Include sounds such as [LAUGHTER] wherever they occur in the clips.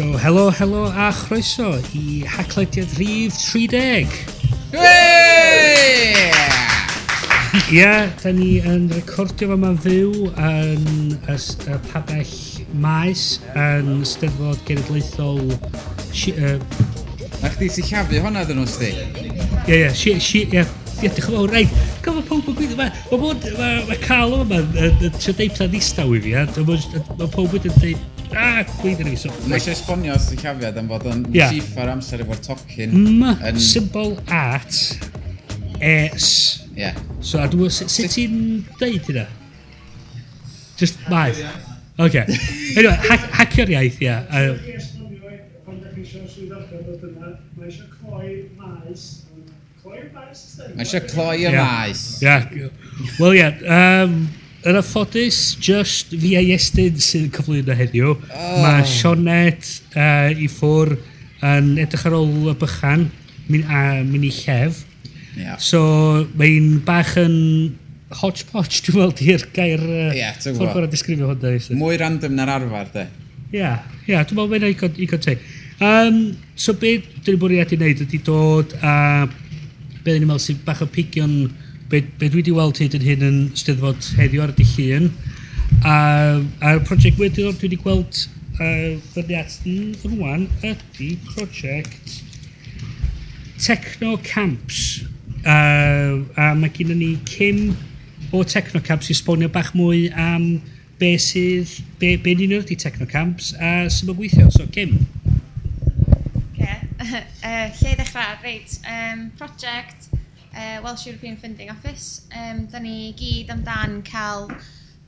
So, helo, helo a chroeso i Haclediad Rhif 30. Ie, yeah, da ni yn recordio fo ma'n fyw yn y, y pabell maes yn Steddfod Genedlaethol uh, A chdi sy'n llafu hwnna dyn nhw sti? Ie, ie, si, si, ie. Ie, diolch yn fawr, rhaid. Gofod pob yn gweithio, mae ma, ma, ma cael o'n yma, ti'n deud plan ddistaw i fi, a mae pob yn deud, a gweithio ni so. Mae eisiau esbonio os ti'n cafiad am fod yn yeah. chief ar amser efo'r tocyn. Ma, yn... symbol at S. Yeah. So a dwi'n... Sut ti'n deud hynna? Just maeth. Oce. Anyway, hacio'r iaith, ia. Mae eisiau cloi maes. Cloi'r maes, ysdeg? Mae eisiau cloi y maes. Wel, ia. Yn affodus, just fi a Iestyn sy'n cyflwyno heddiw. Oh. Mae Sionet uh, i ffwr yn edrych ar ôl y bychan, mynd, a mynd i llef. Yeah. So mae'n bach yn hodgepodge, dwi'n meddwl, di'r gair uh, yeah, ffordd gorau disgrifio hwnna. Mwy random na'r arfer, de. Ia, yeah, yeah, dwi'n meddwl mae'n igon, igon teg. Um, so beth dwi'n i wneud ydy dod a uh, beth ni'n meddwl sy'n bach o pigion be, be dwi wedi weld hyd yn hyn yn steddfod heddiw ar y dillun. A, a'r prosiect mwy diddor dwi wedi gweld uh, fyny at rwan ydy prosiect Techno Camps. Uh, a mae gen ni Kim o Techno Camps i sbonio bach mwy am be sydd, be, be ni'n ydy Techno Camps a sy'n mynd gweithio. So, Kim. Okay. uh, lle ddechrau? Reit, um, prosiect uh, Welsh European Funding Office. Um, da ni gyd amdan cael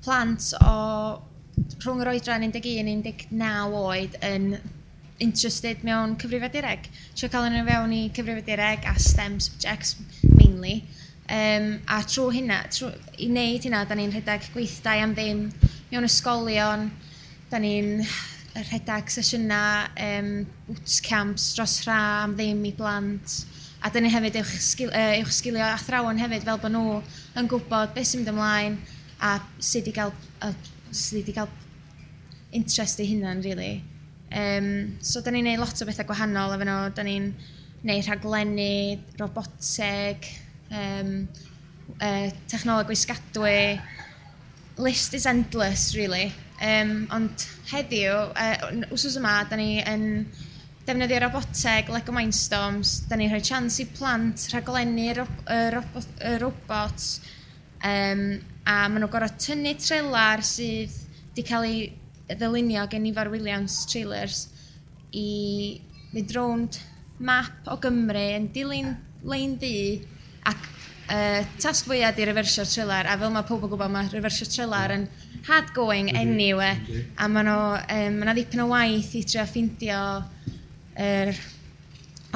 plant o rhwng yr oedran 11-19 oed yn interested mewn cyfrifiadureg. Trio cael nhw fewn i cyfrifiadureg a STEM subjects mainly. Um, a trwy hynna, trw, i wneud hynna, da ni'n rhedeg gweithdau am ddim mewn ysgolion, da ni'n rhedeg sesiynau, um, bootcamps dros rha am ddim i blant. A dyn ni hefyd uwch, sgil, uh, uwch sgilio athrawon hefyd fel bod nhw yn gwybod beth sy'n mynd ymlaen a sut i gael, uh, sut i gael interest i hunan, really. Um, so, da ni'n neud lot o bethau gwahanol efo nhw. Da ni'n neud rhaglenni, roboteg, um, uh, technoleg wisgadwy. List is endless, really. Um, ond heddiw, uh, wsos yma, da ni yn defnyddio roboteg, Lego Mindstorms, da ni'n rhoi chans i plant rhaglennu ro robot, robots um, a maen nhw'n gorfod tynnu trailer sydd wedi cael ei ddylunio gen Ifar Williams trailers i mynd rownd map o Gymru yn dilyn lein ddi ac uh, tasg fwyaf di refersio'r trailer a fel mae pobl yn gwybod mae refersio'r trailer yn hard going anyway a maen nhw, um, ma ddipyn o waith i trio ffeindio yr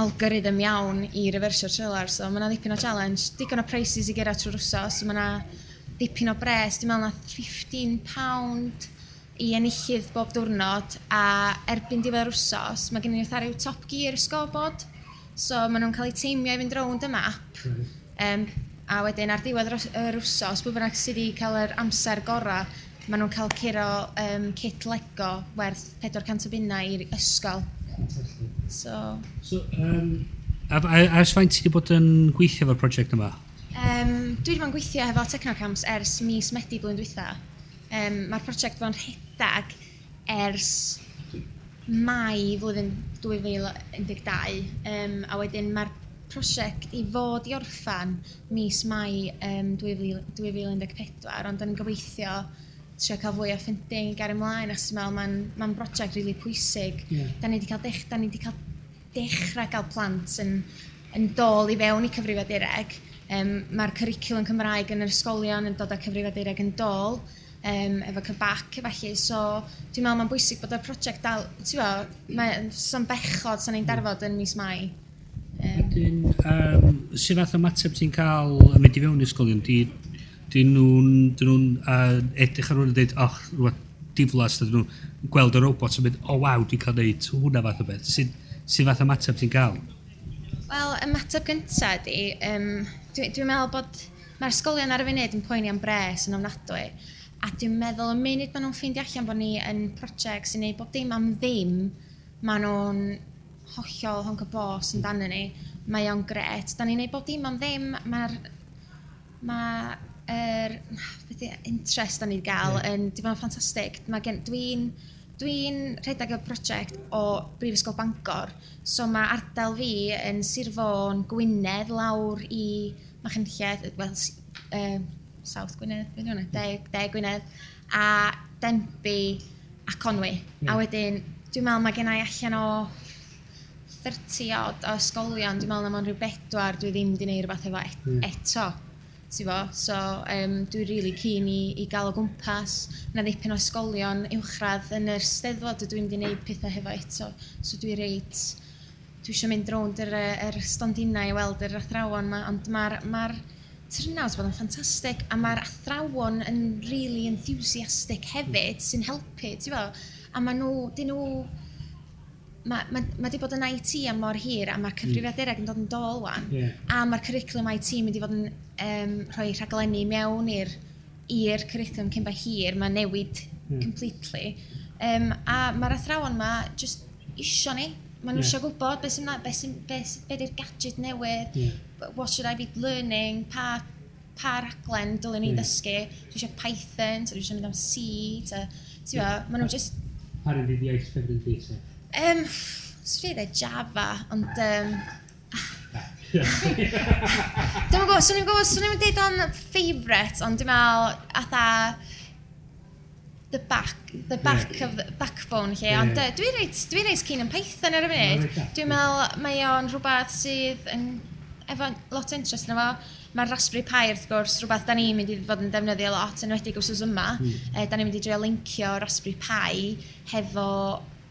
algorithm iawn i refersio'r trailer. So mae yna dipyn o challenge, digon o prices i gyrra trwy'r wsos. So mae yna dipyn o bres, dwi'n meddwl na 15 pound i enillydd bob diwrnod a erbyn diwedd yr wsos mae gen i'n eitha rhyw top gear sgobod so maen nhw'n cael eu teimio i fynd rownd y map um, a wedyn ar diwedd yr wsos bwy bynnag sydd wedi cael yr amser gorau maen nhw'n cael curo um, kit Lego werth 400 o bunnau i'r ysgol So... so um, a, a, a ers faint ti wedi bod yn gweithio efo'r prosiect yma? Um, dwi wedi bod yn gweithio efo Technocamps ers mis Medi blwyddyn dwytha. Um, Mae'r prosiect fo'n rhedag ers mai flwyddyn 2012. Um, a wedyn mae'r prosiect i fod i orffan mis mai um, 2014, ond yn gobeithio trio cael fwy o ffinding ar ymlaen, achos mae'n ma, n, ma n brosiect rili really pwysig. Yeah. Da ni wedi cael, dech, da ni wedi cael dechrau gael plant yn, yn dol i fewn i cyfrifiadureg. Um, Mae'r cwricwlwm Cymraeg yn yr ysgolion yn dod â cyfrifiadureg yn dol, um, efo cybac efallai. So dwi'n meddwl mae'n bwysig bod y prosiect dal... Ti'n meddwl, mae'n son bechod sy'n ein darfod yn mis Mai. Um, Wedyn, um, sy'n fath o mateb ti'n cael yn mynd i fewn i ysgolion? Di dyn nhw'n nhw uh, edrych ar hwn yn dweud, och, rhywbeth diflas, dyn nhw'n gweld y robot yn mynd, o oh, waw, dwi'n cael neud hwnna fath o beth. Sy'n sy fath ymateb ti'n cael? Wel, ymateb gyntaf ydy, um, dwi'n dwi meddwl bod mae'r sgolion ar y funud yn poeni am bres yn ofnadwy. A dwi'n meddwl y munud maen nhw'n ffeindio allan bod ni yn prosiect sy'n neud bob dim am ddim, maen nhw'n hollol honk y bos yn dan ni. Mae o'n gret. Da ni'n neud bob dim am ddim. Mae'r... Mae er, beth yw e? interest o'n i gael yeah. yn, di fo'n ffantastig. Dwi'n dwi'n rhedeg y prosiect o Brifysgol Bangor, so mae ardal fi yn Sir Fôn, Gwynedd, lawr i Machynlleth, wel, um, South Gwynedd, beth yw'n de, de Gwynedd, a Denby a Conwy. Yeah. A wedyn, dwi'n meddwl mae gennau allan o 30 odd o ysgolion, dwi'n meddwl na mae'n rhyw bedwar, dwi ddim wedi gwneud rhywbeth efo et, mm. eto ti'n fo, So, um, dwi rili really keen i, i gael o gwmpas. Na ddipyn o ysgolion uwchradd yn yr steddfod ydw i'n mynd i wneud pethau hefo eto. So, dwi reit... Dwi eisiau mynd rownd yr, yr stondinau i weld yr athrawon yma, ond mae'r ma turnout bod yn ffantastig, a mae'r athrawon yn really enthusiastic hefyd sy'n helpu, ti'n fo, A maen nhw, dyn nhw, mae ma, ma di bod yn IT am mor hir a mae'r hmm. cyfrifiadurau yn dod yn dol wan yeah. a mae'r cwricwlwm IT yn mynd i fod yn um, rhoi rhaglenni mewn i'r i'r cwricwlwm cyn ba hir, mae'n newid hmm. completely. Um, a mae'r athrawon yma just isio ni. Mae nhw yeah. eisiau gwybod beth sy'n be, sy, be, be di'r gadget newydd, yeah. what should I be learning, pa, pa raglen dylen ni yeah. ddysgu. Dwi eisiau Python, dwi eisiau mynd am C, ta, ti yeah. maen nhw just... Pa rydyn i'r iaith ffefryd beth Um, swn i'n dweud Java, ond um, [LAUGHS] Dwi'n gwybod, swn i'n gwybod, swn i'n dweud o'n favourite, ond dwi'n meddwl, atha, the back, the back yeah. of the backbone lle, yeah. ond e, dwi'n reit, dwi'n reit cyn yn Python ar y munud. Dwi'n meddwl, mae o'n rhywbeth sydd yn, efo lot o interest yn efo. Mae'r Raspberry Pi wrth gwrs, rhywbeth da ni'n mynd i fod yn defnyddio lot, yn wedi gwsws yma. Mm. E, da ni'n mynd i drio linkio Raspberry Pi hefo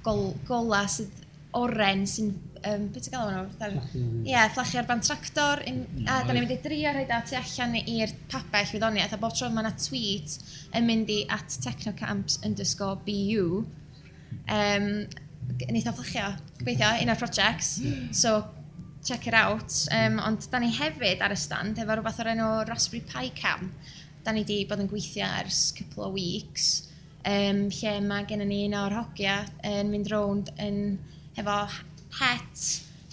gol, gola sydd oren sy'n um, beth gael hwnna? Ar, ie, fflachio ar ban tractor, in, a da ni'n mynd i drio rhaid a tu allan i'r papell wyddoniaeth, a bob tro mae yna tweet yn mynd i at technocamps underscore BU. Um, Nid o fflachio, gobeithio, un o'r projects. So, check it out. Um, ond da ni hefyd ar y stand efo rhywbeth o'r enw Raspberry Pi Cam. Da ni wedi bod yn gweithio ers couple o weeks, um, lle mae gennym ni un o'r hogia yn mynd rownd yn, hefo het,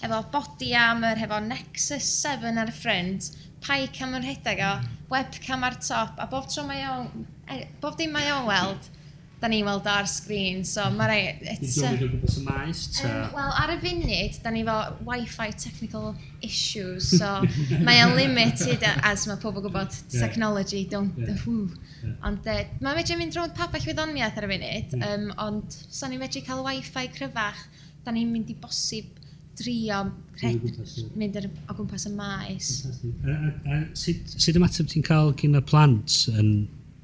hefo body armor, hefo Nexus 7 ar y ffrind, paicam yn rhedeg o, webcam ar top, a bob tro mae o'n, e, bob dim mae o'n weld, da ni'n weld ar sgrin, so mae rai... Dwi'n dod o gwmpas y maes, ta? Um, Wel, ar y funud, da ni fo Wi-Fi technical issues, so mae o'n limited as mae pobl gwybod technology, don't... Yeah. yeah. Ond uh, mae medru mynd drwy'n pa wyddoniaeth ar y funud, um, ond so ni medru cael Wi-Fi cryfach, da ni'n mynd i bosib drio rhed, mynd ar, o gwmpas y maes. A, a, a, sut, sut ymateb ti'n cael gyn y plant yn,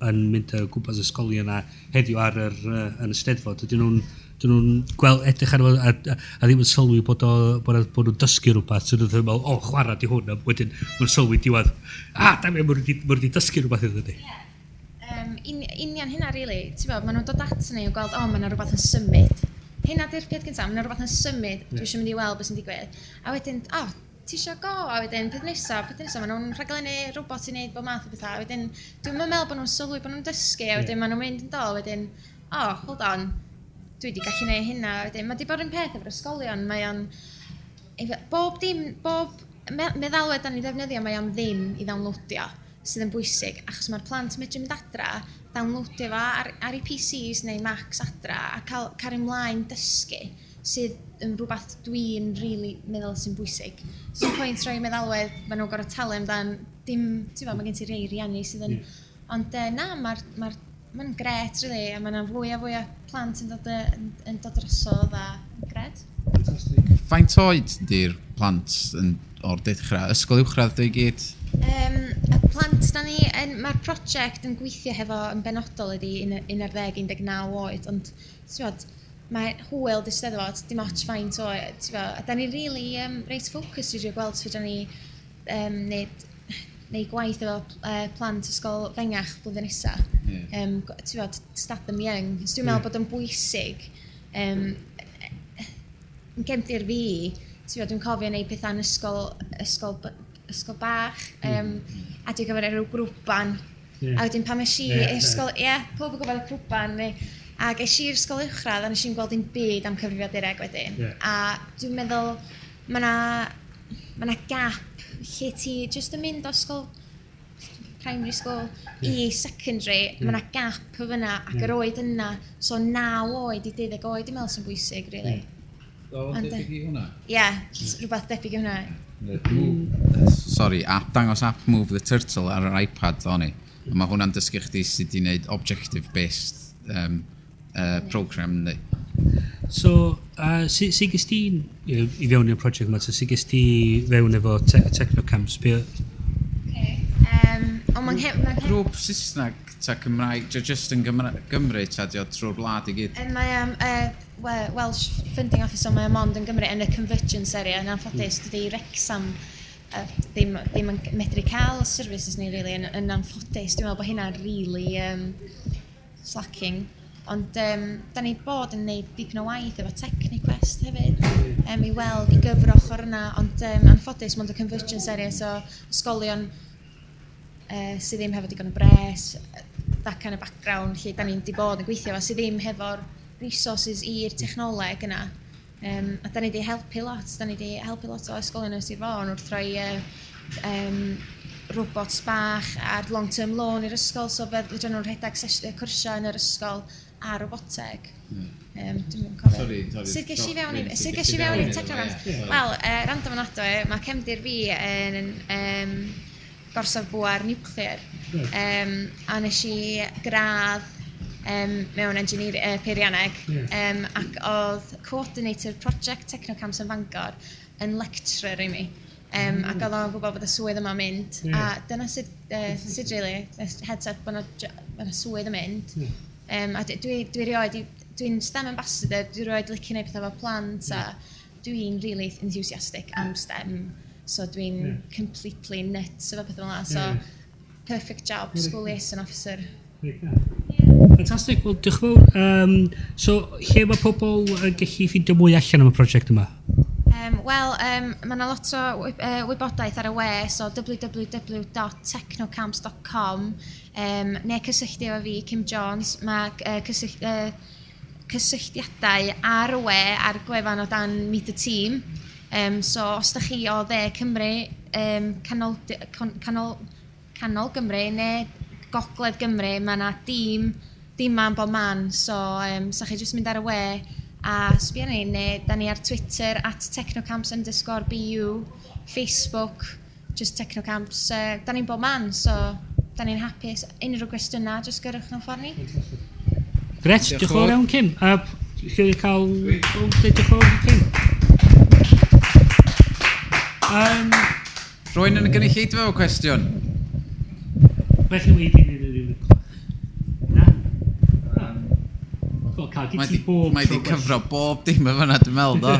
yn mynd o gwmpas ysgolion yna heddiw ar yr, yn y steddfod? Ydyn nhw'n dyn nhw'n gweld edrych ar a, a, a ddim yn sylwi bod, o, bod, o, bod nhw'n dysgu rhywbeth so nhw'n meddwl, e o, chwarae di hwn. A wedyn mae'n sylwi diwedd a, da mi, mae wedi dysgu rhywbeth iddyn ni um, un, union hynna, really, ti'n bod, maen nhw'n dod at ni yn gweld, o, mae yna rhywbeth yn symud hynna di'r peth gyntaf, mae'n rhywbeth yn symud, yeah. dwi eisiau mynd i weld beth sy'n digwydd. A wedyn, o, oh, ti eisiau go, a wedyn peth nesaf, peth nesaf, maen nhw'n rhaglennu robot i wneud bod math o bethau, a wedyn dwi'n meddwl bod nhw'n sylwi bod nhw'n dysgu, a wedyn yeah. maen nhw'n mynd yn dol, a wedyn, o, oh, hold on, dwi wedi gallu gwneud hynna, a wedyn, mae di bod yn peth efo'r ysgolion, mae o'n, bob dim, bob meddalwedd da ni ddefnyddio, mae o'n ddim i ddawnlodio sydd yn bwysig, achos mae'r plant medru mynd adra downloadio fo ar, ar eu PCs neu Macs adra a cael car ymlaen dysgu sydd yn rhywbeth dwi'n really meddwl sy'n bwysig. So [COUGHS] pwynt rhoi meddalwedd, maen nhw'n gorau talu amdan, dim, ti'n fawr, mae gen ti rei riannu sydd yn... Yeah. Ond uh, na, mae'r ma mae'n gret, really, a mae'n fwy a fwy o plant yn dod, yn, yn dod drosodd a gret. Fantastic. Faint oed di'r plant yn, o'r dechrau? Ysgol uwchradd dwi gyd? Um, y plant Oes, da ni, mae'r prosiect yn gweithio hefo yn benodol ydy 11-19 oed, ond bod, mae hwyl di sydd efo, dim ots faint oed, a da ni really um, reit ffocws i gweld sydd da ni um, neud neu gwaith efo uh, plant ysgol fengach blwyddyn nesaf. Yeah. Um, ti'n bod, start them young. So, dwi'n meddwl bod o'n bwysig. Um, yn gefndir fi, ti'n bod, dwi'n cofio neud pethau yn ysgol, ysgol ysgol bach, um, a dwi'n gyfer rhyw grwpan. Yeah. A wedyn pan eisiau yeah, ysgol, ie, yeah, pob yn gwybod y grwpan, neu, ac eisi i'r ysgol uwchradd, a nes i'n gweld un byd am cyfrifiad direg wedyn. Yeah. A dwi'n meddwl, mae yna ma gap lle ti jyst yn mynd o ysgol primary school yeah. i secondary, yeah. mae yna gap o fyna ac yeah. yr oed yna, so 9 oed i 12 oed, dwi'n meddwl sy'n bwysig, really. Yeah. O, debyg i hwnna? Ie, yeah, rhywbeth debyg i hwnna. Sorry, app, dangos app Move the Turtle ar yr iPad o'n i. Mae hwnna'n dysgu chdi sydd wedi gwneud objective-based um, uh, program ni. So, uh, sut si, gys ti i fewn i'r prosiect yma? so, Sut gys ti fewn efo te Technocamps? Be... Okay. Um, ond mae'n hep... Grŵp Saesneg ta Cymraeg, just yn Gymru ta, trwy'r wlad i gyd? Um, mae um, uh, we Welsh Funding Officer mae o mond yn Gymru yn y convergence area yn anffodus hmm. dydy Rexam uh, ddim, ddim yn medru cael services ni really, yn, yn anffodus. Dwi'n meddwl bod hynna'n really um, slacking ond um, da ni bod yn neud dipyn o waith efo Techniquest hefyd. Um, i weld i gyfroch o'r yna ond um, anffodus mond y convergence area so ysgolion uh, sydd ddim hefo digon o bres that kind of background lle da ni'n di bod yn gweithio efo sydd ddim hefo'r resources i'r technoleg yna. Um, a da ni wedi helpu lot, da ni wedi helpu lot o ysgolion yn Sir Fôn wrth roi uh, um, robots bach a'r long-term loan i'r ysgol, so fedrwn nhw'n rhedeg cwrsiau yn yr ysgol a roboteg. Hmm. Um, dwi'n cofio. Sorry, sorry. Sut gesh i fewn i, sut gesh i fewn i Technograms? Wel, uh, rand o'n ato, mae cefndir fi yn um, gorsaf bwa'r nuclear. Um, hmm. a nes i gradd um, mewn engineer, uh, peirianeg yes. um, ac oedd coordinator project Technocamps yn Fangor yn lecturer i mi. Um, mm. Ac oedd o'n gwybod bod y swydd yma'n mynd. Yeah. A dyna sut, uh, sut really, heads up bod yna swydd yn mynd. Yeah. Um, a dwi, dwi, dwi rioed, dwi'n STEM ambassador, dwi'n rioed licio gwneud pethau fel plant yeah. a dwi'n really enthusiastic am STEM. So dwi'n yeah. completely nuts efo pethau fel yna. So, yeah. perfect job, yeah. school liaison officer. Yeah. yeah. Fantastic, wel, diolch fawr. Um, so, lle mae pobl yn gallu ffindio mwy allan am y prosiect yma? Um, Wel, um, mae yna lot o uh, wybodaeth ar y we, so www.technocamps.com um, neu cysylltu efo fi, Kim Jones, mae uh, cysyll, uh, cysylltiadau ar y we ar gwefan o dan Meet the Team. Um, so, os da chi o dde Cymru, um, canol, canol, canol Gymru neu Gogledd Gymru, mae yna dîm dim man bod man, so um, sa chi jyst mynd ar y we a sbio ni, neu da ni ar Twitter at technocamps underscore BU, Facebook, just technocamps, uh, da ni'n bod man, so da ni'n hapus. Unrhyw gwestiynau, jyst gyrwch nhw'n ffordd ni. Gret, diolch yn fawr iawn, Kim. A chi wedi cael... Diolch yn fawr, Kim. Um, Rwy'n yn y gynulleidfa o cwestiwn. Beth Felly, wedi Mae di, bob mae di cyfro bob dim efo yna, dwi'n meddwl, do.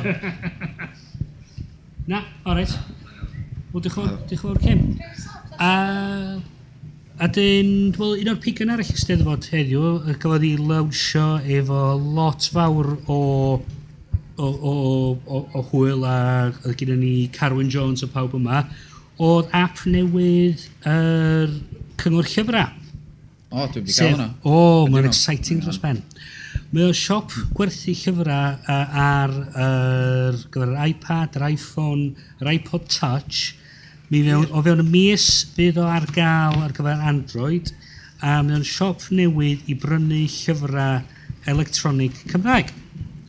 Na, oret. Wel, diolch yn fawr, Cem. A, a dyn, well, un o'r pigan arall ystedd fod heddiw, gafodd i lawnsio efo lot fawr o o, o, o, o hwyl a oedd gyda ni Carwyn Jones a pawb yma, oedd app newydd yr er, cyngor llyfrau. O, dwi'n di gael hwnna. O, mae'n exciting dros ben. Yeah. Mae o siop gwerthu llyfrau uh, ar uh, gyfer yr iPad, yr iPhone, yr iPod Touch. Mi fewn, o fewn y mis fydd o ar gael ar gyfer Android. A mae o'n siop newydd i brynu llyfrau electronic Cymraeg.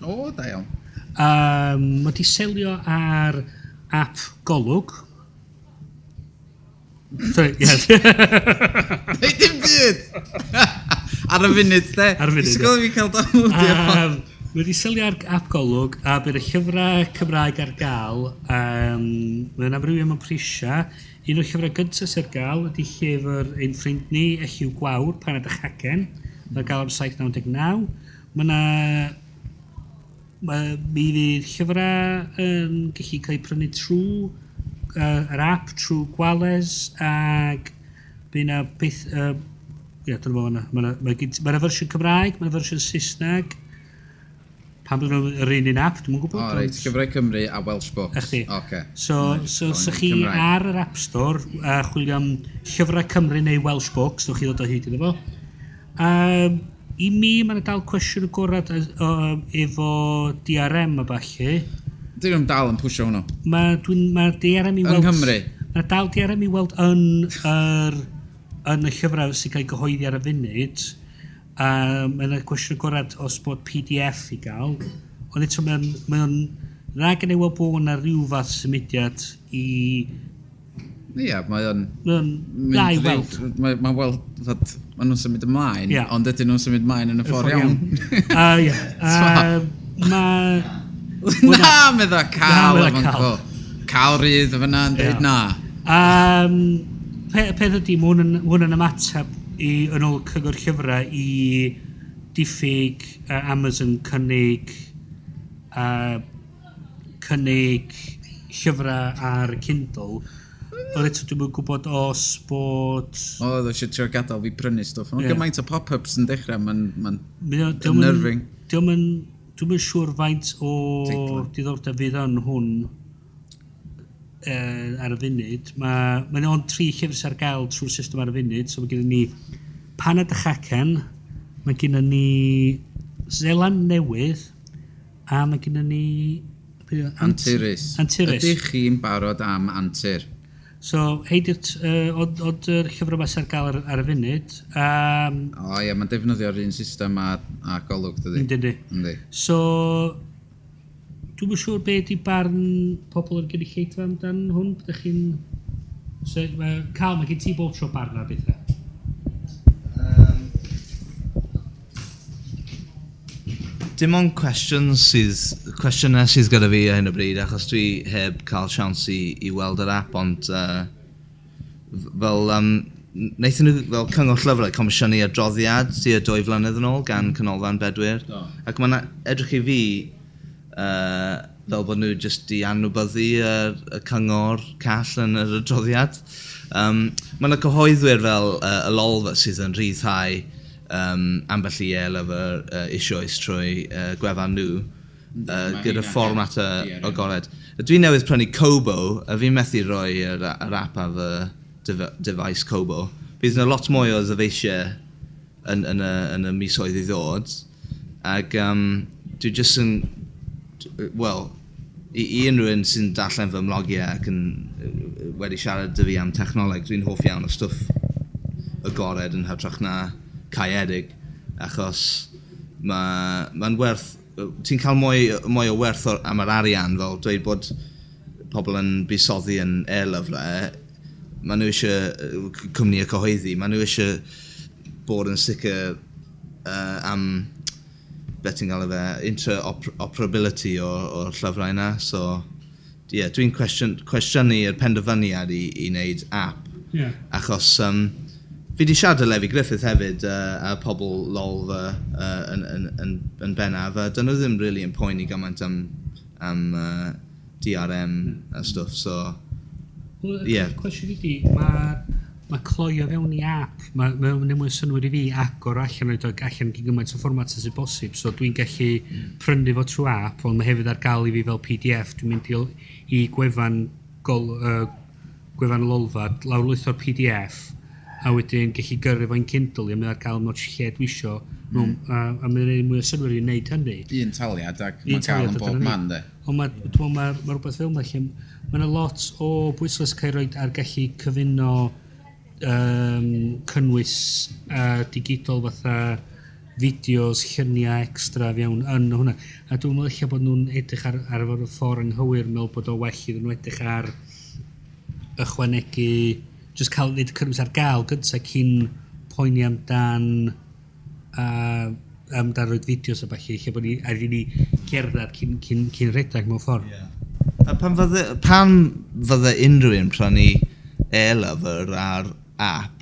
O, da iawn. Um, mae di selio ar app Golwg. [LAUGHS] Sorry, yes. Dim byd! [LAUGHS] Ar y funud, de. Ar y funud. Ysgol fi cael downloadio. Um, wedi sylwi ar app golwg a bydd y llyfrau Cymraeg ar gael. Um, Mae'n amrywio mewn prisia. Un o'r llyfrau gyntaf sy'n gael ydy llyfr ein ffrind ni, Elliw Gwawr, pan ydych hagen. Mae'n gael am 799. Mae yna... Mae mi fydd llyfrau yn gallu cael eu prynu trwy uh, yr app, trwy gwales, ac bydd yna beth, uh, Ie, dyna fo yna. Mae yna fersiwn Cymraeg, mae yna fersiwn Saesneg. Pan bydd yr un un app, dwi'n mwyn gwybod. O, reit, Cyfrau Cymru a Welsh Books. Ech di. Okay. So, right, so, so chi Cymraeg. ar yr App Store a chwilio am Llyfrau Cymru neu Welsh Books, dwi'n chi ddod o hyd iddo fo. Um, I mi, mae'n dal cwestiwn y gorad um, efo DRM a falle. Dwi'n nhw'n dal yn pwysio hwnnw. Mae ma DRM i weld... Yng Nghymru. Mae dal DRM i weld yn yr... Er, yn y llyfrau sy'n cael gyhoeddi ar y funud, um, mae'n y cwestiwn agorad os bod PDF i gael, ond eto mae'n... Mae on, Rhaid gen i weld bod yna rhyw fath symudiad i... Ia, mae o'n... Na i weld. Mae'n weld, mae nhw'n symud ymlaen, yeah. ond ydyn nhw'n symud ymlaen yn y ffordd iawn. Ie. [LAUGHS] Mae... Na, medda cael efo'n cael. Cael rydd efo yna yn dweud na. Um, pe, peth ydy, mae hwn, hwn yn ymateb i, yn ôl cyngor llyfrau i diffyg uh, Amazon cynnig uh, cynnig llyfrau ar Kindle Oedd eto dwi'n mynd gwybod os bod... O, oedd eisiau trio gadael fi prynu stwff. Ond yeah. gymaint o pop-ups yn dechrau, mae'n ma unnerving. Dwi'n mynd siŵr faint o diddordeb fydd yn hwn uh, ar y funud. Mae ma ond tri llyfrs ar gael trwy'r system ar y funud. So mae gennym ni Panad y Chacan, mae gennym ni Zeland Newydd, a mae gennym ni... Anturus. Anturus. Ydych chi'n barod am antur? So, heidi'r uh, oedd yr llyfr yma sy'n gael ar, ar y funud. Um, o oh, ie, yeah, mae'n defnyddio'r un system a, a golwg, dydy. Ynddi. So, Dwi'n yn siŵr beth di barn pobl o'r gynulleidfa amdan hwn. Bydych chi'n... So, ma, Cal, mae gen ti bob tro barn ar bethau. Um, dim ond cwestiwn sydd, cwestiynau sydd gyda fi ar hyn o bryd, achos dwi heb cael siawns i, i weld yr app, ond uh, fel um, wnaethon nhw fel cyngor llyfrau comisiynu adroddiad sydd dwy flynedd yn ôl gan Canolfan Bedwyr. Do. Ac mae'n edrych i fi uh, fel bod nhw jyst i anwbyddu y, y cyngor call yn yr adroddiad. Um, Mae yna cyhoeddwyr fel uh, y lolfa sydd yn rhyddhau um, ambell i el efo uh, isioes trwy uh, gwefan nhw uh, gyda fformat y agored. Dwi newydd prynu Kobo, a fi'n methu rhoi yr, yr app a fy device Kobo. Bydd yna lot mwy o ddyfeisiau yn, yn, y, yn y misoedd i ddod. Ac um, dwi jyst yn wel, i, i unrhyw un sy'n darllen fy mlogiau ac yn wedi siarad dy fi am technoleg, dwi'n hoff iawn o stwff agored yn hytrach na caedig, achos mae'n ma, werth, ti'n cael mwy, mwy o werth o, am yr arian fel dweud bod pobl yn busoddi yn e-lyfrau, maen nhw eisiau cwmni y cyhoeddi, maen nhw eisiau bod yn sicr uh, am beth ti'n gael fe, interoperability o'r, or llyfrau yna. So, ie, yeah, dwi'n cwestiynu yr penderfyniad i, i wneud app. Yeah. Achos um, fi di siarad â Lefi Griffith hefyd uh, a pobl lol fy uh, yn, yn, yn, yn bennaf a dyn nhw ddim really yn poeni gymaint am, am uh, DRM mm. a hmm. stwff so Wel, yeah. cwestiwn i di, mae mae cloio fewn i app, mae ma, ma mwy synwyr i fi agor allan oed allan gyn gymaint o fformat sy'n bosib, so dwi'n gallu hmm. prynu fo trwy app, ond mae hefyd ar gael i fi fel PDF, dwi'n mynd i, i gwefan, gol, uh, gwefan lolfa, lawrlwytho'r PDF, a wedyn gallu gyrru fo'n Kindle, a mynd ar gael mod lle dwi isio, mm. a, a mae'n ei mwy o synwyr i wneud hynny. Un taliad ac mae'n cael yn bob man, de. Ond mae ma, ma, ma rhywbeth fel yma lle mae yna lot o bwysles cael ei roed ar gallu cyfuno um, cynnwys uh, digidol fatha fideos, lluniau extra fewn yn hwnna. A dwi'n meddwl eich bod nhw'n edrych ar, ar y ffordd anghywir meddwl bod o well iddyn nhw edrych ar ychwanegu, just cael nid cynnwys ar gael gyntaf cyn poeni amdan uh, amdan roed fideos a falle, lle bod ni ar ni gerdded cyn, cyn, cyn redag mewn ffordd. Yeah. A pan fydde, pan fydde unrhyw un prynu e-lyfr ar app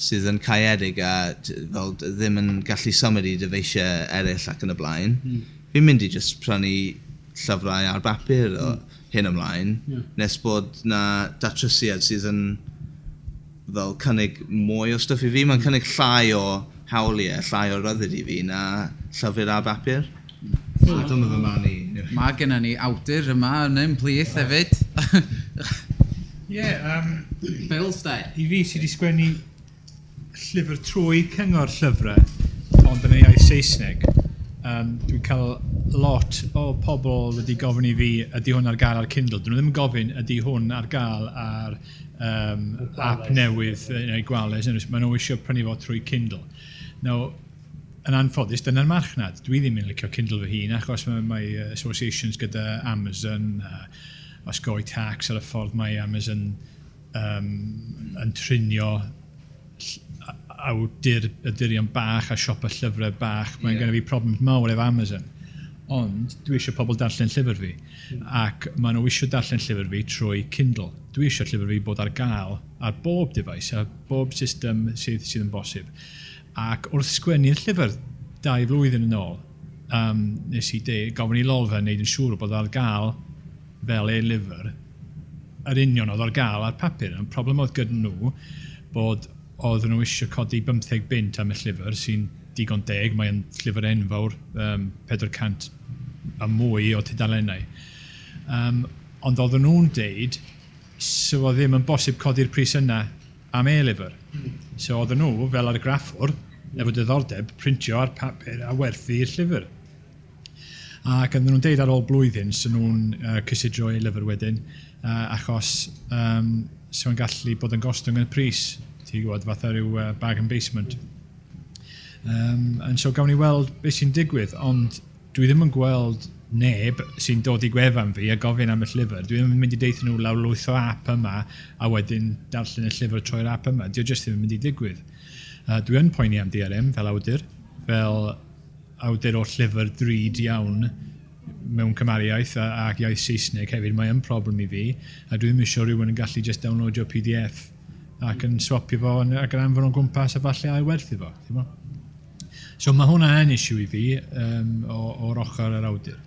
sydd yn caedig a fel ddim yn gallu symud i dyfeisiau eraill ac yn y blaen. Mm. Fi'n mynd i just prynu llyfrau ar bapur o mm. hyn ymlaen, yeah. nes bod na datrysiad sydd yn fel cynnig mwy o stwff i fi. Mae'n hmm. cynnig llai o hawliau, llai o ryddid i fi na llyfr ar bapur. Hmm. Dyna fy man i. Mae gennym ni awdur yma yn ymplith hefyd. Ie, [LAUGHS] yeah, um, Phil Stein. I fi sydd wedi sgwennu llyfr trwy cyngor llyfrau, ond yn ei iaith Saesneg. Um, dwi'n cael lot o pobl wedi gofyn i fi ydy hwn ar gael ar Kindle. Dyn nhw ddim yn gofyn ydy hwn ar gael ar um, app newydd neu gwales. Maen nhw eisiau prynu fo trwy Kindle. Now, yn anffodus, dyna'r marchnad. Dwi ddim yn licio Kindle fy hun, achos mae, mae associations gyda Amazon, uh, osgoi tax ar y ffordd mae Amazon um, yn trinio awdur ydurion bach a siop y llyfrau bach. Mae'n yeah. gen fi problems mawr efo Amazon. Ond dwi eisiau pobl darllen llyfr fi. Mm. Ac maen nhw eisiau darllen llyfr fi trwy Kindle. Dwi eisiau llyfr fi bod ar gael ar bob device, ar bob system sydd, sydd yn bosib. Ac wrth sgwennu'r llyfr dau flwyddyn yn ôl, um, nes i de, gofyn i Lolfa wneud yn siŵr bod ar gael fel e-lyfr yr union oedd o'r gael ar papur. Yn problem oedd gyda nhw bod oedd nhw eisiau codi 15 bint am y llyfr sy'n digon deg, mae'n llyfr enfawr, um, 400 a mwy o tydalennau. Um, ond oedden nhw'n deud, so oedd ddim yn bosib codi'r pris yna am e-lyfr. So oedden nhw, fel ar y graffwr, efo diddordeb, printio ar papur a werthu'r llyfr. Ac oedden nhw'n deud ar ôl blwyddyn sy'n nhw'n uh, cysidro i lyfr wedyn, uh, achos um, sy'n gallu bod yn gostwng yn y pris, ti'n gwybod, fatha rhyw uh, bag and basement. Um, and so gawn ni weld beth sy'n digwydd, ond dwi ddim yn gweld neb sy'n dod i gwefan fi a gofyn am y llyfr. Dwi ddim yn mynd i deithio nhw lawr lwyth o app yma a wedyn darllen y llyfr trwy'r app yma. Dwi jyst ddim yn mynd i digwydd. Uh, dwi yn poeni am DRM fel awdur, fel awdur o llyfr drud iawn mewn cymariaeth a, ac iaith Saesneg hefyd, mae yn problem i fi, a dwi ddim eisiau rhywun yn gallu just downloadio PDF ac yn swapio fo ac yn anfon o'n gwmpas a falle a'i werthu fo. So mae hwnna yn issue i fi um, o'r ochr yr awdur.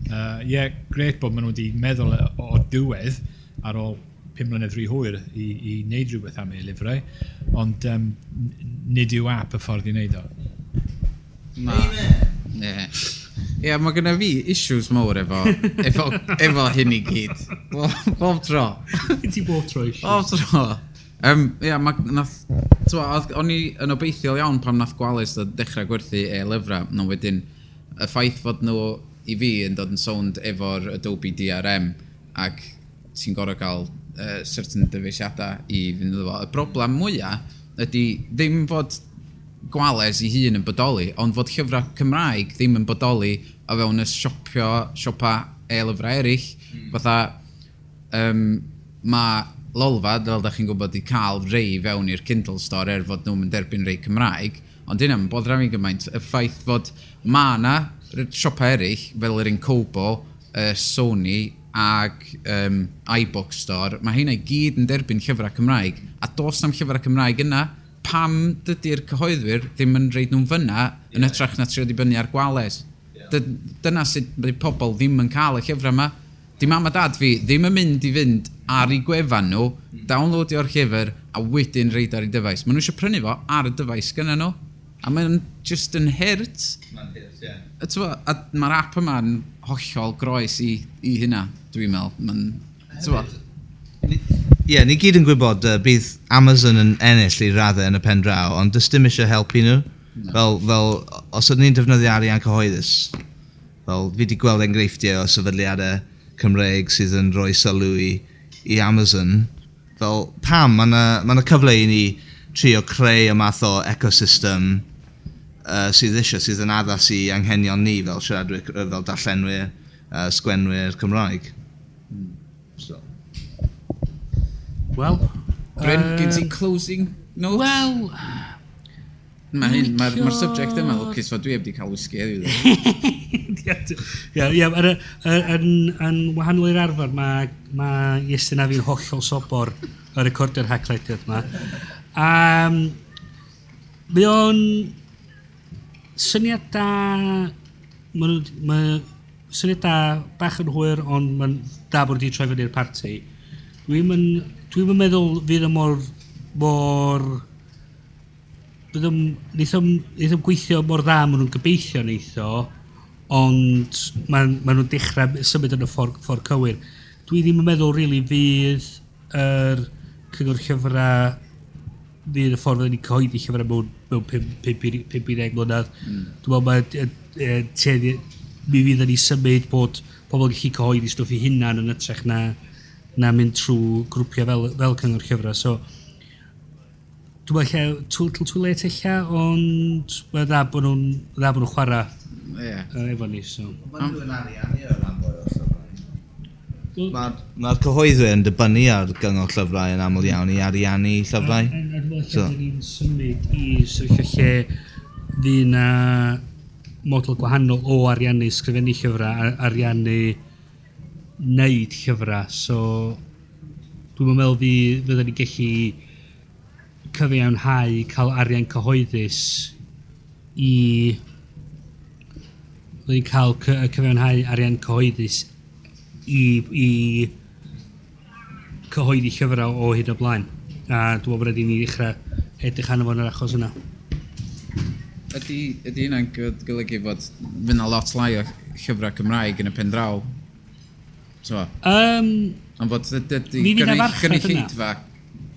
Ie, uh, yeah, gret bod maen nhw wedi meddwl o, o diwedd ar ôl 5 mlynedd rhy hwyr i, i wneud rhywbeth am eu lyfrau, ond um, nid yw app y ffordd i wneud o. Na. Ie. Ie, mae gyda fi issues mawr efo, [LAUGHS] efo, efo hyn i gyd. Bob tro. Ti bob tro issues. Bob tro. Um, ia, ma, nath, twa, o'n i yn obeithiol iawn pam nath gwalus ddod dechrau gwerthu e lyfrau, no wedyn y ffaith fod nhw i fi yn dod yn sownd efo'r Adobe DRM ac ti'n gorau cael uh, certain dyfeisiadau i fynd iddo fo. Y broblem mwyaf ydy ddim fod gwales i hun yn bodoli, ond fod llyfrau Cymraeg ddim yn bodoli o fewn y siopio, siopa e-lyfrau eraill. Mm. Fatha, um, mae lolfa, fel da chi'n gwybod, i cael rei fewn i'r Kindle store er fod nhw'n derbyn rei Cymraeg, ond dyna bod rhaid i gymaint. Y ffaith fod mae yna siopa eraill, fel yr un Cobo, uh, Sony ag um, iBook Store, mae hynna i gyd yn derbyn llyfrau Cymraeg, a dos am llyfrau Cymraeg yna, pam dydy'r cyhoeddwyr ddim yn reid nhw'n fyna yeah. yn ytrach na trio dibynnu ar gwales. Yeah. Dyna sut mae pobl ddim yn cael y llyfrau yma. Di mam a dad fi ddim yn mynd i fynd ar ei gwefan nhw, mm. downloadio'r llyfr a wedyn reid ar ei dyfais. Maen nhw eisiau prynu fo ar y dyfais gyda nhw. A mae'n just yn hurt. Mae'n hirt, ie. Yeah. Mae'r app yma'n hollol groes i, i hynna, dwi'n meddwl. Mae'n yeah, ni gyd yn gwybod uh, bydd Amazon yn ennill i raddau yn y pen draw, ond dys dim eisiau helpu nhw. Fel, fel, os ydyn ni'n defnyddio arian cyhoeddus, fel, fi wedi gweld enghreifftiau o sefydliadau Cymreig sydd yn rhoi sylw i, i Amazon. Fel, pam, mae yna ma, na, cyfle i ni trio creu y math o ecosystem uh, sydd eisiau, sydd yn addas i anghenion ni fel siaradwyr, fel darllenwyr, uh, sgwenwyr Cymraeg. Mm. So. Wel... Bryn, uh, gen ti closing notes? Wel... Mae hyn, mae'r ma subject yma, lwcus fod dwi wedi cael whisky heddiw. Ie, [LAUGHS] yn wahanol i'r arfer, mae ma Iestyn a fi'n hollol sobor y recordio'r hacklediad yma. Um, mae o'n syniad da... Mae ma, syniad da bach yn hwyr, ond mae'n da bod wedi troi fyny'r parti. Dwi'n Dwi'n meddwl fydd y mor... mor bydd ym, wnaeth ym gweithio mor dda maen nhw'n gobeithio neitho, ond maen, ma nhw'n dechrau symud yn y ffordd ffor cywir. Dwi ddim yn meddwl, really, fydd yr cyngor llyfrau fydd y ffordd fydden ni'n cyhoeddi llyfrau mewn, mewn 5-10 mlynedd. Mm. Dwi'n meddwl mae mi fydd ni symud bod pobl yn gallu cyhoeddi stwff i hunan yn ytrach na na mynd trwy grwpiau fel, fel cyngor llyfrau. So, dwi'n meddwl lle, too little too late illa, ond mae'n dda bod nhw'n dda bod nhw'n chwarae yeah. uh, efo ni. So. Mae'n nhw'n arian i o fwy o Mae'r ma cyhoeddwyr yn dibynnu ar gyngor llyfrau yn aml iawn i ariannu llyfrau. A dwi'n meddwl lle ni'n symud i sefyllfa lle fi na model gwahanol o ariannu sgrifennu llyfrau, ariannu wneud llyfrau, so dwi'n meddwl fi fyddwn ni'n gallu cyfiawnhau cael arian cyhoeddus i fyddwn ni'n cael cyfiawnhau arian cyhoeddus i, i cyhoeddi llyfrau o hyd o blaen. A dwi'n meddwl bod rhaid ni ddechrau edrych arno fo'n yr achos yna. Ydy, ydy hynna'n golygu fod fyna lot lai o llyfrau Cymraeg yn y pen draw So, um, ond fod ydy gynulleidfa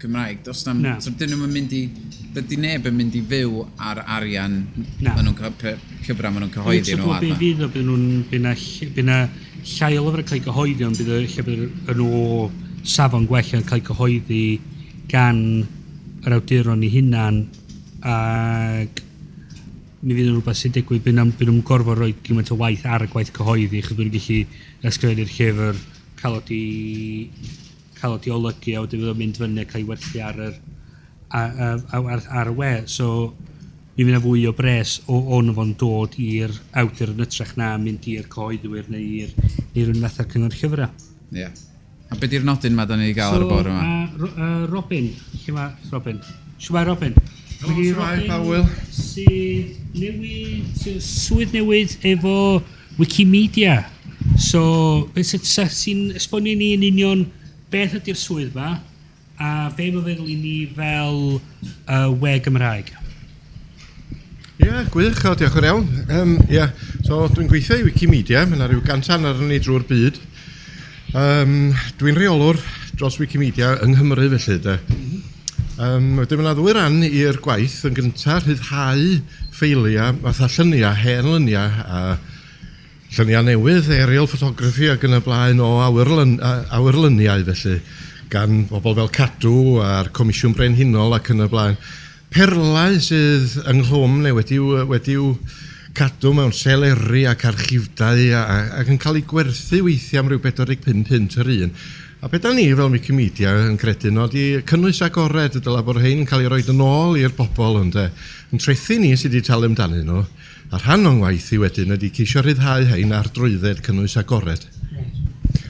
Cymraeg, dos na, Na. So, dyn nhw'n mynd i... Dydy neb yn mynd i fyw ar arian na. nhw'n cyfra maen nhw'n cyhoeddi nhw adna. Bydd fydd o bydd nhw'n... Bydd na llai o lyfrau cael cyhoeddi, ond bydd lle bydd nhw safon gwella yn cael cyhoeddi gan yr awduron i hunan ac ni fydd yn rhywbeth sy'n digwydd byd nhw'n gorfod rhoi gymaint o waith ar y gwaith cyhoeddi, chyd dwi'n gallu ysgrifennu'r llyfr, cael oed i, cael oed i olygu, a wedyn fydd o'n mynd fyny a cael ei werthu ar, yr, ar, ar, ar, y we. So, mi fydd yna fwy o bres o o'n fo'n dod i'r awdur yn ytrach na mynd i'r cyhoeddwyr neu i'r unwaith ar cyngor llyfrau. Ie. Yeah. A beth yw'r nodyn mae da ni wedi gael so, ar y bore yma? Uh, Robin, lle mae Robin? Lle mae Robin? Rhywun Powell. sydd newid, swydd newid efo Wikimedia. So, beth sy'n esbonio ni yn union beth ydy'r swydd ma, a fe mae feddwl i ni fel uh, we Gymraeg. Ie, yeah, gwych, o, diolch yn iawn. Um, yeah. So, dwi'n gweithio i Wikimedia, mae yna rhyw gantan ar ni drwy'r byd. Um, dwi'n reolwr dros Wikimedia yng Nghymru felly, de. Mm Um, wedyn mae'n ddwy ran i'r gwaith yn gyntaf rhyddhau ffeiliau, fatha lluniau, hen luniau a lluniau newydd, aerial photography ac yn y blaen o awyrlun, awyrluniau felly gan bobl fel Cadw a'r Comisiwn Brenhinol ac yn y blaen. Perlau sydd yng Nghlwm neu wedi'w wedi cadw mewn seleri ac archifdau ac yn cael ei gwerthu weithiau am rhyw 45 punt yr un. A beth da ni fel Wikimedia yn credu no, di cynnwys agored y dyla bod rhain yn cael ei roi yn ôl i'r bobl yn de. Yn trethu ni sydd wedi talu amdanyn nhw, a rhan o'n waith i wedyn ydy ceisio rhyddhau hein ar drwydded cynnwys agored.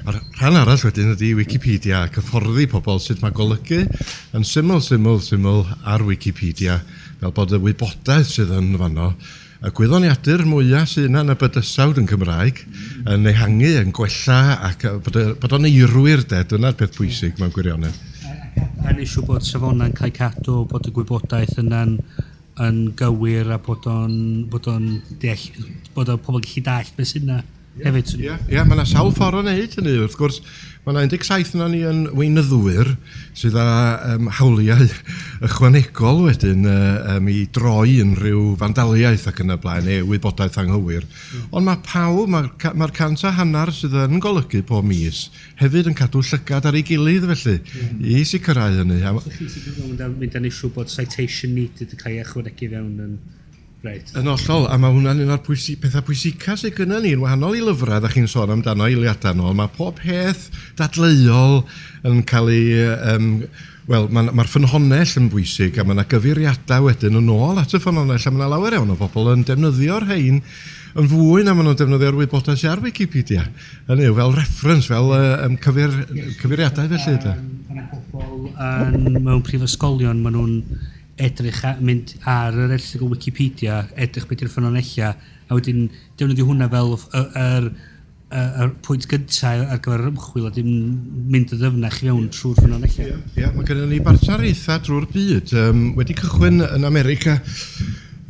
A rhan arall wedyn ydy Wikipedia cyfforddi pobl sydd mae golygu yn syml, syml, syml ar Wikipedia fel bod y wybodaeth sydd yn fanno y gwyddoniadur mwyaf sy'n yna yn y bydysawd yn Cymraeg mm. yn ehangu, yn gwella ac bod, bod o'n eirwyr de, dyna'r peth pwysig mewn gwirionedd. A'n eisiau bod safonau'n cael cadw, bod y gwybodaeth yna'n yn gywir a bod o'n bod o'n deall, bod o'n pobl gallu dall beth sy'n yna hefyd. Ie, yeah, yeah, mae yna sawl ffordd o'n neud hynny. Wrth gwrs, Mae yna 17 na ni yn weinyddwyr sydd â um, hawliau [LAUGHS] ychwanegol wedyn uh, um, i droi yn rhyw fandaliaeth ac yn y blaen neu wybodaeth anghywir. Mm. Ond mae pawb, mae'r ma cant a hanner sydd yn golygu pob mis hefyd yn cadw llygad ar ei gilydd felly mm. i sicrhau hynny. Chi sydd yn mynd â'n isiw bod citation needed yn cael ei ychwanegu fewn yn... Right. Yn ollol, a mae hwnna'n un o'r pwysi, pethau pwysica sydd gyda ni, yn wahanol i lyfrau, da chi'n sôn amdano eiliadau nôl, mae pob peth dadleuol yn cael ei... Um, Wel, mae'r ma, ffynhonell yn bwysig a mae yna gyfeiriadau wedyn yn ôl at y ffynhonell a mae yna lawer iawn o bobl yn defnyddio'r rhain yn fwy na maen nhw'n defnyddio'r wybodaeth sy ar Wikipedia. Yn yw, fel reference, fel um, cyfeir, cyfeiriadau felly. Um, mae yna bobl um, mewn prifysgolion, maen nhw'n edrych a, mynd ar yr erthigol Wikipedia, edrych beth yw'r ffynonella, a wedyn defnyddio hwnna fel yr y pwynt gyntaf ar gyfer yr ymchwil a dim mynd y ddyfnach i fewn trwy'r ffynol eich. Ie, yeah, yeah, mae gennym ni bartar eitha drwy'r byd. Um, wedi cychwyn yn America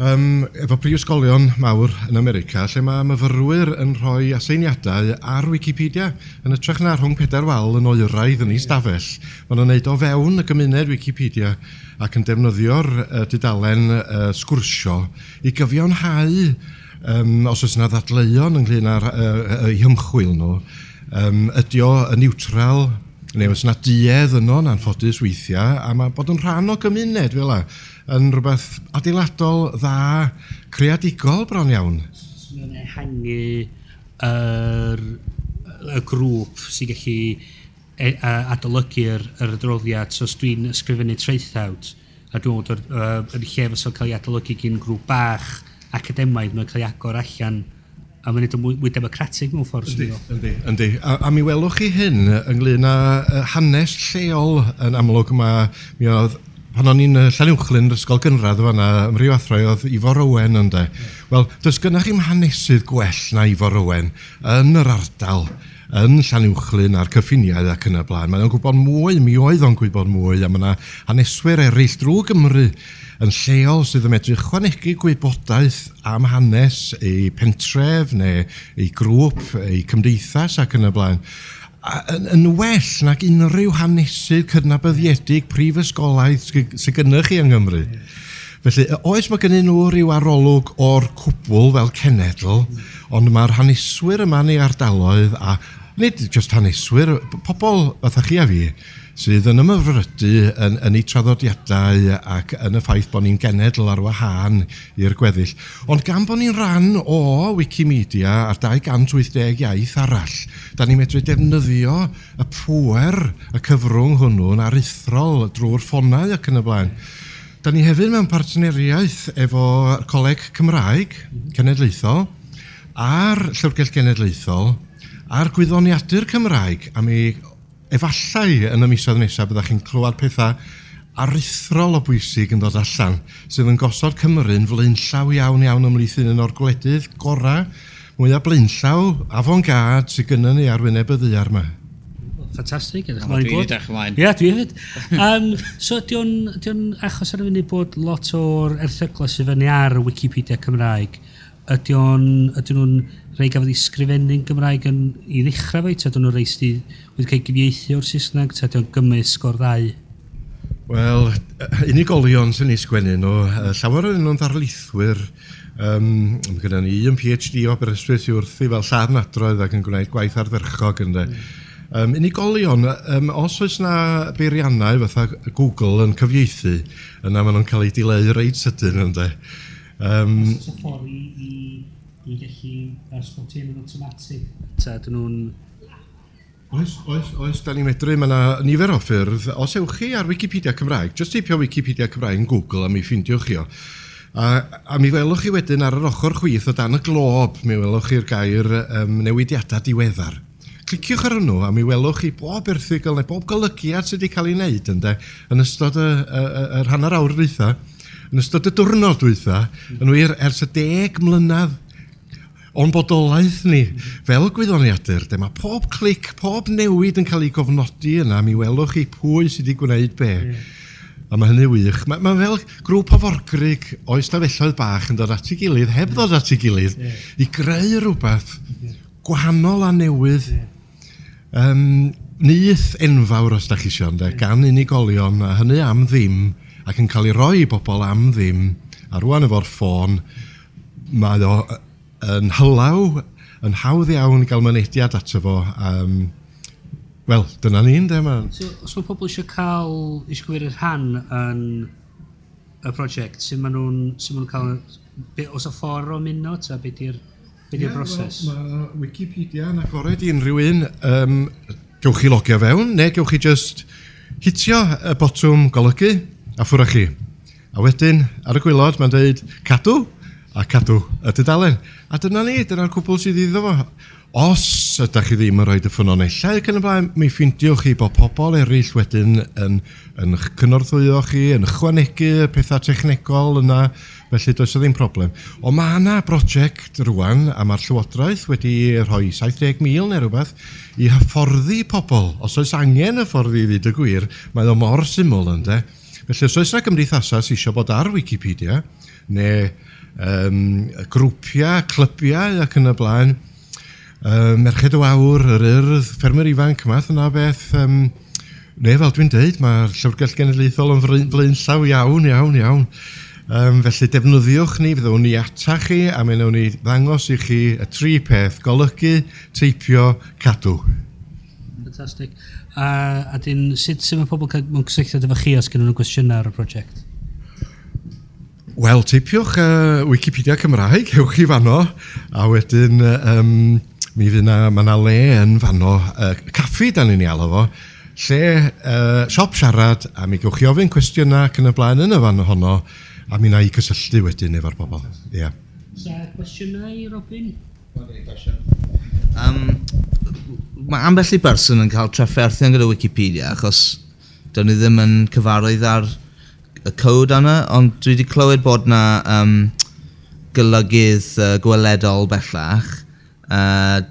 um, efo prifysgolion mawr yn America lle mae myfyrwyr yn rhoi aseiniadau ar Wikipedia yn ytrach na rhwng pedair wal yn oeraidd yn ei stafell. Mae'n nhw'n neud o fewn y gymuned Wikipedia ac yn defnyddio'r uh, dudalen uh, sgwrsio i gyfiawnhau um, os oes yna ddadleuon ynglyn â'r uh, uh, hymchwil nhw, um, ydy o y niwtral neu oes yna duedd yno yn anffodus weithiau, a mae bod yn rhan o gymuned fel la, yn rhywbeth adeiladol dda creadigol bron iawn. Mae'n ehangu yr er, y grŵp sy'n gallu e, a adolygu'r yr adroddiad. So os dwi'n ysgrifennu traethawd a dwi'n bod uh, yn lle fysa cael ei adolygu gyn grŵp bach academaidd, mae'n cael ei agor allan a mae'n edrych mwy, mwy democratic mewn ffordd yndi, Yndi, yndi. A, a mi welwch chi hyn ynglyn â hanes lleol yn amlwg yma, mi oedd pan o'n i'n Llanuwchlyn yr ysgol gynradd o fanna, ym rhyw oedd Ifor Owen ynde. Yeah. Wel, does gynna'ch chi'n hanesydd gwell na Ifor Owen yn yr ardal yn Llanuwchlyn a'r cyffiniau ac yn y blaen. Mae'n gwybod mwy, mi oedd o'n gwybod mwy, a mae yna haneswyr eraill drwy Gymru yn lleol sydd yn medru chwanegu gwybodaeth am hanes ei pentref neu ei grŵp, ei cymdeithas ac yn y blaen. Yn, yn well nag unrhyw hanesydd cydnabyddiedig prifysgolaidd sydd gennych chi yng Nghymru. Felly, oes mae gennyn nhw rhyw arolwg o'r cwbl fel cenedl, ond mae'r haneswyr yma neu ardaloedd a nid just haneswyr, pobl fatha chi a fi, sydd yn ymyfrydu yn, yn eu traddodiadau ac yn y ffaith bod ni'n genedl ar wahân i'r gweddill. Ond gan bod ni'n rhan o Wikimedia ar 280 iaith arall, da ni'n medru defnyddio y pwer, y cyfrwng hwnnw'n aruthrol drwy'r ffonau ac yn y blaen. Da ni hefyd mewn partneriaeth efo Coleg Cymraeg Cenedlaethol a'r Llyfrgell Genedlaethol a'r gwyddoniadur Cymraeg a mi efallai yn y misoedd nesaf byddwch chi'n clywed pethau aruthrol o bwysig yn dod allan sydd yn gosod Cymru'n flaenllaw iawn iawn ymlith un o'r gwledydd gorau mwyaf blaenllaw afon-gad sydd gynnu ni ar wyneb y ddiar yma. Ffantastig, edrych mlaen gwrdd. Dwi'n edrych ymlaen. Ie, dwi hefyd. um, so, di'n di achos ar y funud bod lot o'r erthyglau sydd fyny ar Wikipedia Cymraeg, ydy nhw'n rei gafodd ei sgrifennu'n Gymraeg yn, i ddechrau fe, ta dyn nhw'n rei sydd wedi cael gyfieithu o'r Saesneg, ta dyn nhw'n gymysg o'r ddau? Wel, unigolion sy'n ei sgwennu nhw, llawer o'n nhw'n ddarlithwyr. Um, mae gyda ni un PhD o Aberystwyth i wrthi fel lladd nadroedd ac yn gwneud gwaith ardderchog yn de. Um, mm. unigolion, um, os oes yna beiriannau fatha Google yn cyfieithu, yna maen nhw'n cael eu dileu reit sydyn yn de. Um, i gallu uh, yn automatic. Ta, dyn nhw'n... Oes, oes, oes, da ni'n medru, mae yna nifer o ffyrdd. Os ewch chi ar Wikipedia Cymraeg, jyst teipio Wikipedia Cymraeg yn Google a mi ffindiwch chi o. A, a mi welwch chi wedyn ar yr ochr chwith o dan y glob, mi welwch chi'r gair um, newidiadau diweddar. Cliciwch ar hwnnw a mi welwch chi bob erthigol neu bob golygiad sydd wedi cael ei wneud ynde, yn ystod y, y, y, y hanner awr dweitha, yn ystod y diwrnod dweitha, yn wir ers y deg mlynedd o'n bodolaeth ni, fel gwyddoniadur, lle mae pob clic, pob newid yn cael ei gofnodi yna, mi welwch chi pwy sydd wedi gwneud be. Mm. A mae hynny wych. Mae, mae fel grŵp o forgrig o ystafelloedd bach yn dod at ei gilydd, heb ddod at ei gilydd, yeah. i greu rhywbeth yeah. gwahanol a newydd. Yeah. Um, nith enfawr os da chi eisiau, yeah. gan unigolion, a hynny am ddim, ac yn cael ei roi i bobl am ddim, a rwan efo'r ffôn, mae o yn hylaw, yn hawdd iawn i gael mynediad ato fo. Um, Wel, dyna ni'n de, man. So, os mae pobl eisiau cael eisiau gwirio'r rhan yn y prosiect, sy'n maen nhw'n sy ma cael... Be, os y ffordd o muno, ta beth di'r be di yeah, broses? Well, mae Wikipedia yn agored i unrhyw un. Um, gewch chi logio fewn, neu gewch chi just hitio y botwm golygu a ffwrach chi. A wedyn, ar y gwylod, mae'n dweud cadw, a cadw y dudalen. A dyna ni, dyna'r cwbl sydd iddo fo. Os ydych chi ddim yn rhoi dy ffynonellau ac yn y blaen, mi ffindiwch chi bod pobl eraill wedyn yn, yn cynorthwyo chi, yn ychwanegu pethau technegol yna, felly does o ddim problem. O mae yna brosiect rwan, a mae'r Llywodraeth wedi rhoi 70,000 neu rhywbeth, i hyfforddi pobl. Os oes angen hyfforddi i ddweud y gwir, mae o mor syml ynddo. Felly os oes yna gymdeithasau sydd eisiau bod ar Wikipedia, neu um, grwpiau, clybiau ac yn y blaen. Um, merched o awr, yr urdd, ffermwyr ifanc, math yna beth. Um, neu fel dwi'n dweud, mae'r Llyfrgell Genedlaethol yn flaen llaw iawn, iawn, iawn. Um, felly defnyddiwch ni, fyddwn ni ata chi a mi wnawn ni ddangos i chi y tri peth, golygu, teipio, cadw. Fantastic. A, a dyn, sut sy'n mae pobl cael mewn cysylltiad efo chi os gen nhw'n gwestiynau ar y prosiect? Wel, teipiwch uh, Wikipedia Cymraeg, hewch chi fanno, a wedyn um, mi fydd na, ma na le yn fanno, uh, caffi dan i ni alw fo, lle uh, siop siarad, a mi gewch chi ofyn cwestiynau ac yn y blaen yn y fan honno, a mi na i cysylltu wedyn efo'r bobl. Ie. Yeah. Sa cwestiynau i Robin? Um, mae ambell i berson yn cael trafferthion gyda Wikipedia, achos dyn ni ddim yn cyfarwydd ar y cod yna, ond dwi wedi clywed bod na um, golygydd uh, gweledol bellach. Uh,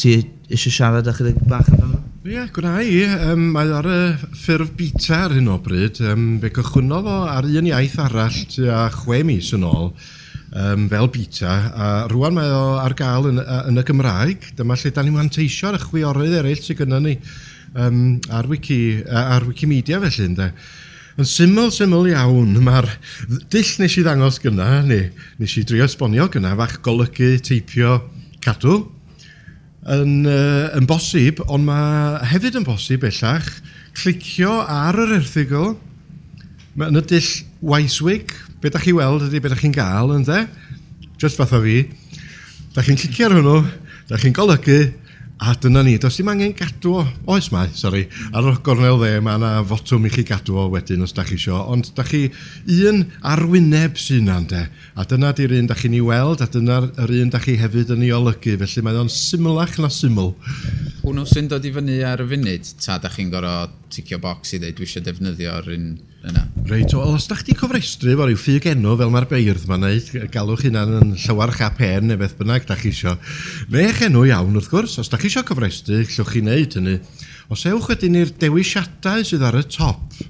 ti eisiau siarad ychydig bach amdano? Ie, yeah, gwna i. Um, mae ar y ffurf bita ar hyn o bryd. Um, fe gychwynodd o ar un iaith arall tua chwe mis yn ôl um, fel bita. A rwan mae o ar gael yn, yn y Gymraeg. Dyma lle da ni'n manteisio ar y chwiorydd eraill sydd gyda ni um, ar, Wiki, ar Wikimedia felly. Ynde. Yn syml, syml iawn, mae'r dill nes i ddangos gyna, neu nes i drio esbonio gyna, fach golygu teipio cadw, yn, uh, yn bosib, ond mae hefyd yn bosib bellach, clicio ar yr erthigol, mae yn y dill Weiswig, be da chi weld ydy be da chi'n gael, ynddo? Just fatha fi. Da chi'n clicio ar hwnnw, da chi'n golygu, A dyna ni, does dim angen gadw o, oes mae, sori, ar y gornel dde mae yna fotwm i chi gadw o wedyn os da chi isio, ond da chi un arwyneb sy'n yna, de. A dyna di'r un da chi'n ei weld, a dyna'r un da chi hefyd yn ei olygu, felly mae o'n symlach na syml hwnnw sy'n dod i fyny ar y funud, ta da chi'n gorfod ticio box i ddeud dwi eisiau defnyddio'r un yna? Reit, o, os da chdi cofrestru fo rhyw ffug enw fel mae'r beirdd ma'n neud, galwch hynna'n yn llywarch a pen neu beth bynnag da chi isio. eich enw iawn wrth gwrs, os da chi isio cofrestru, llwch chi wneud hynny. Os ewch wedyn i'r dewisiadau sydd ar y top,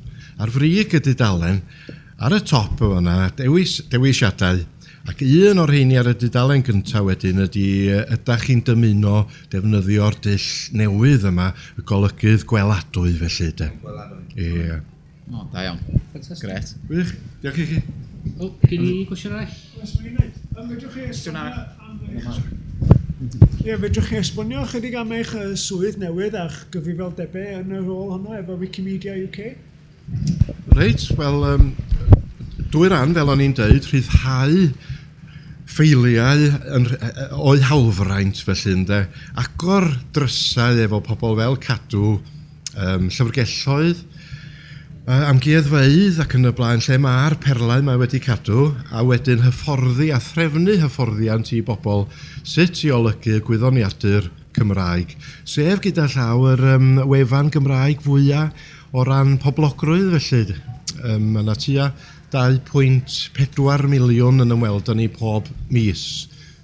ar frig y dudalen, ar y top o fanna, dewis, dewisiadau, Ac un o'r rheini ar y dudalen gyntaf wedyn ydy ydych chi'n dymuno defnyddio'r dill newydd yma, y golygydd gweladwy felly, de? Gweladwy. Ie. Yeah. O, da iawn. Fantastic. Gret. Wych, diolch i chi. O, gen i gwestiwn arall. Oes, mae'n gwneud. Fedrwch chi esbonio... Ie, fedrwch chi esbonio chydig am eich swydd newydd a'ch gyfrifoldebau yn y rôl honno efo Wikimedia UK? Reit, wel, um, dwy ran, fel o'n i'n dweud, rhyddhau ffeiliau yn, o'i hawlfraint felly ynde. Agor drysau efo pobl fel cadw um, llyfrgelloedd, uh, amgueddfeidd ac yn y blaen lle mae'r perlau mae wedi cadw a wedyn hyfforddi a threfnu hyfforddiant i bobl sut i olygu y gwyddoniadur Cymraeg. Sef gyda llaw yr um, wefan Gymraeg fwyaf o ran poblogrwydd felly. Um, yna tua 2.4 miliwn yn ymweld â ni pob mis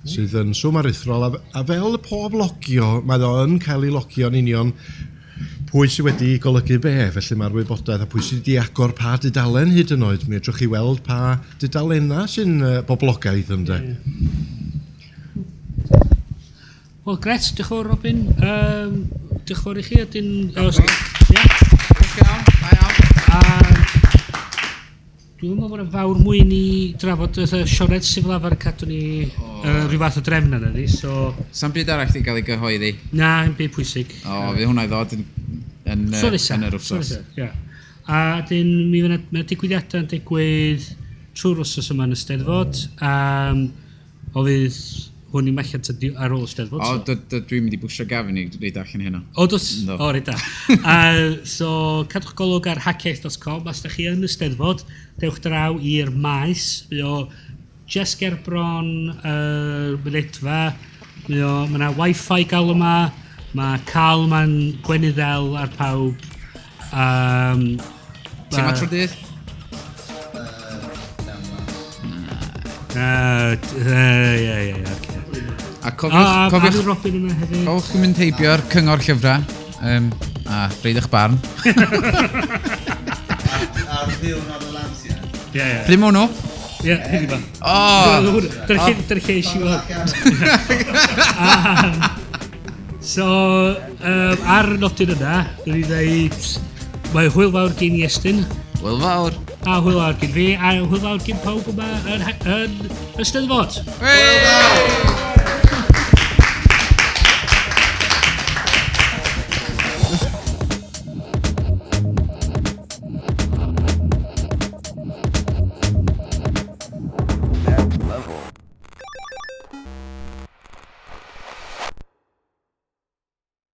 sydd yn swm aruthrol. A, a fel pob logio mae o yn cael ei logio yn union pwy sydd wedi golygu be felly mae'r wybodaeth a pwy sydd wedi agor pa dudalen hyd yn oed. Mi edrych chi weld pa dudalena sy'n uh, boblogaidd ynddo Wel gret, diolch o'r Robin. Um, diolch o'r i chi a dyn... Diolch i chi a dyn... Diolch o'r i chi a. Dwi'n meddwl bod yn fawr mwy ni drafod y sioned sy'n fel arfer cadw ni oh. uh, rhyw fath o drefn yna ni, so... Sa'n byd arall i gael ei gyhoeddi? Na, yn byd pwysig. O, oh, fydd hwnna i ddod yn, yn, so yn yr wrthos. Yeah. A dyn, mi fyna, mae digwyddiadau yn digwydd trwy'r wrthos yma yn y steddfod, um, o fydd hwn i mellant ar ôl Steddfod. O, so. dwi'n mynd i bwysio gafon i reid allan hynna. O, dos? No. O, reid a, [LAUGHS] So, cadwch golwg ar hackeith.com, os da chi yn y Steddfod, dewch draw i'r maes, Mae o Jess Gerbron, uh, Mynedfa, mae o, mae yna wifi gael yma, mae Carl ma'n gwenyddel ar pawb. Um, Ti'n ma uh, dydd? Uh, uh, yeah, yeah, yeah. A cofiwch... A, cofiwch, Robin yma hefyd. Cofiwch chi'n mynd heibio'r cyngor llyfrau. Um, a reid eich barn. A'r ddiwrnod o lansia. Ie, ie. Prym nhw? Ie, hyn i ba. O! Dyna'r lle eisiau fod. So, um, ar nodyn yna, dwi'n dweud, mae hwyl fawr gen i Estyn. Hwyl fawr. A hwyl fawr gen fi, a hwyl fawr gen pawb yma yn, yn, yn Steddfod. Hwyl fawr!